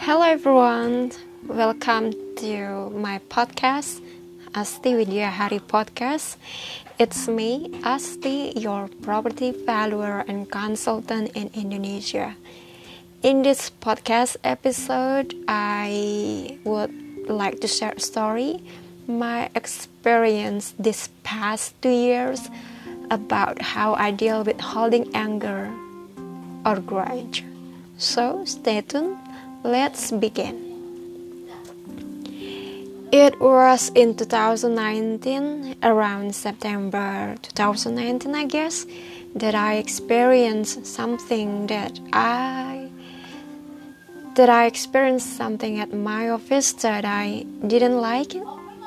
Hello everyone, welcome to my podcast, Asti Widya Hari Podcast. It's me, Asti, your property valuer and consultant in Indonesia. In this podcast episode, I would like to share a story, my experience this past two years about how I deal with holding anger or grudge. So stay tuned Let's begin. It was in 2019, around September 2019, I guess, that I experienced something that I that I experienced something at my office that I didn't like it,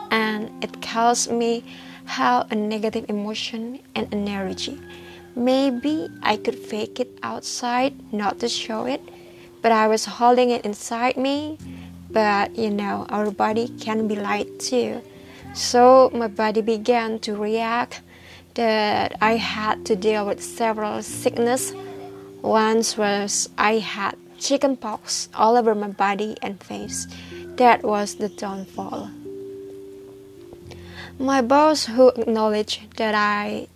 and it caused me how a negative emotion and energy. Maybe I could fake it outside, not to show it, but I was holding it inside me. But you know, our body can be light too. So my body began to react that I had to deal with several sickness. Once was I had chicken pox all over my body and face. That was the downfall. My boss, who acknowledged that I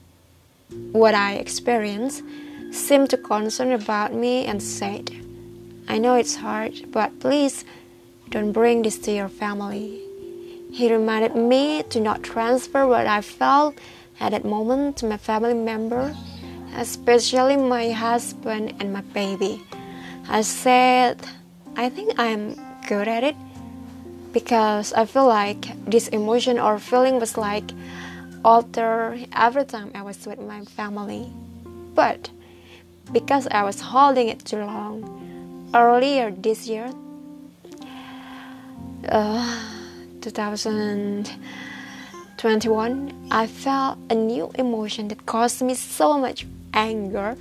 what I experienced, seemed to concern about me and said, I know it's hard, but please don't bring this to your family. He reminded me to not transfer what I felt at that moment to my family member, especially my husband and my baby. I said, I think I'm good at it because I feel like this emotion or feeling was like alter every time I was with my family. But because I was holding it too long, earlier this year, uh, 2021, I felt a new emotion that caused me so much anger,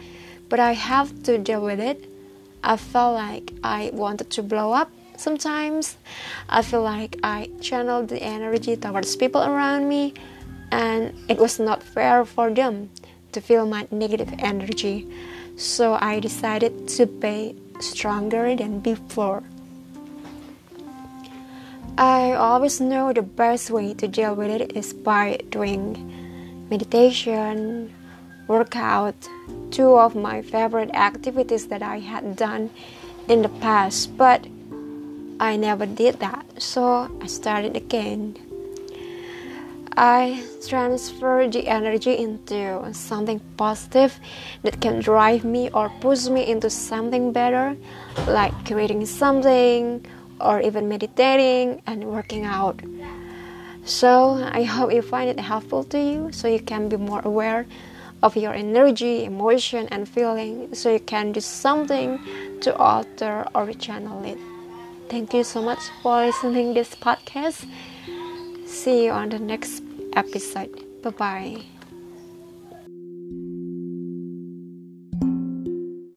but I have to deal with it. I felt like I wanted to blow up sometimes. I feel like I channeled the energy towards people around me, and it was not fair for them to feel my negative energy. So I decided to pay stronger than before. I always know the best way to deal with it is by doing meditation, workout, two of my favorite activities that I had done in the past, but I never did that, so I started again. I transfer the energy into something positive that can drive me or push me into something better, like creating something or even meditating and working out. So, I hope you find it helpful to you so you can be more aware of your energy, emotion, and feeling so you can do something to alter or channel it. Thank you so much for listening to this podcast. See you on the next episode. Bye bye.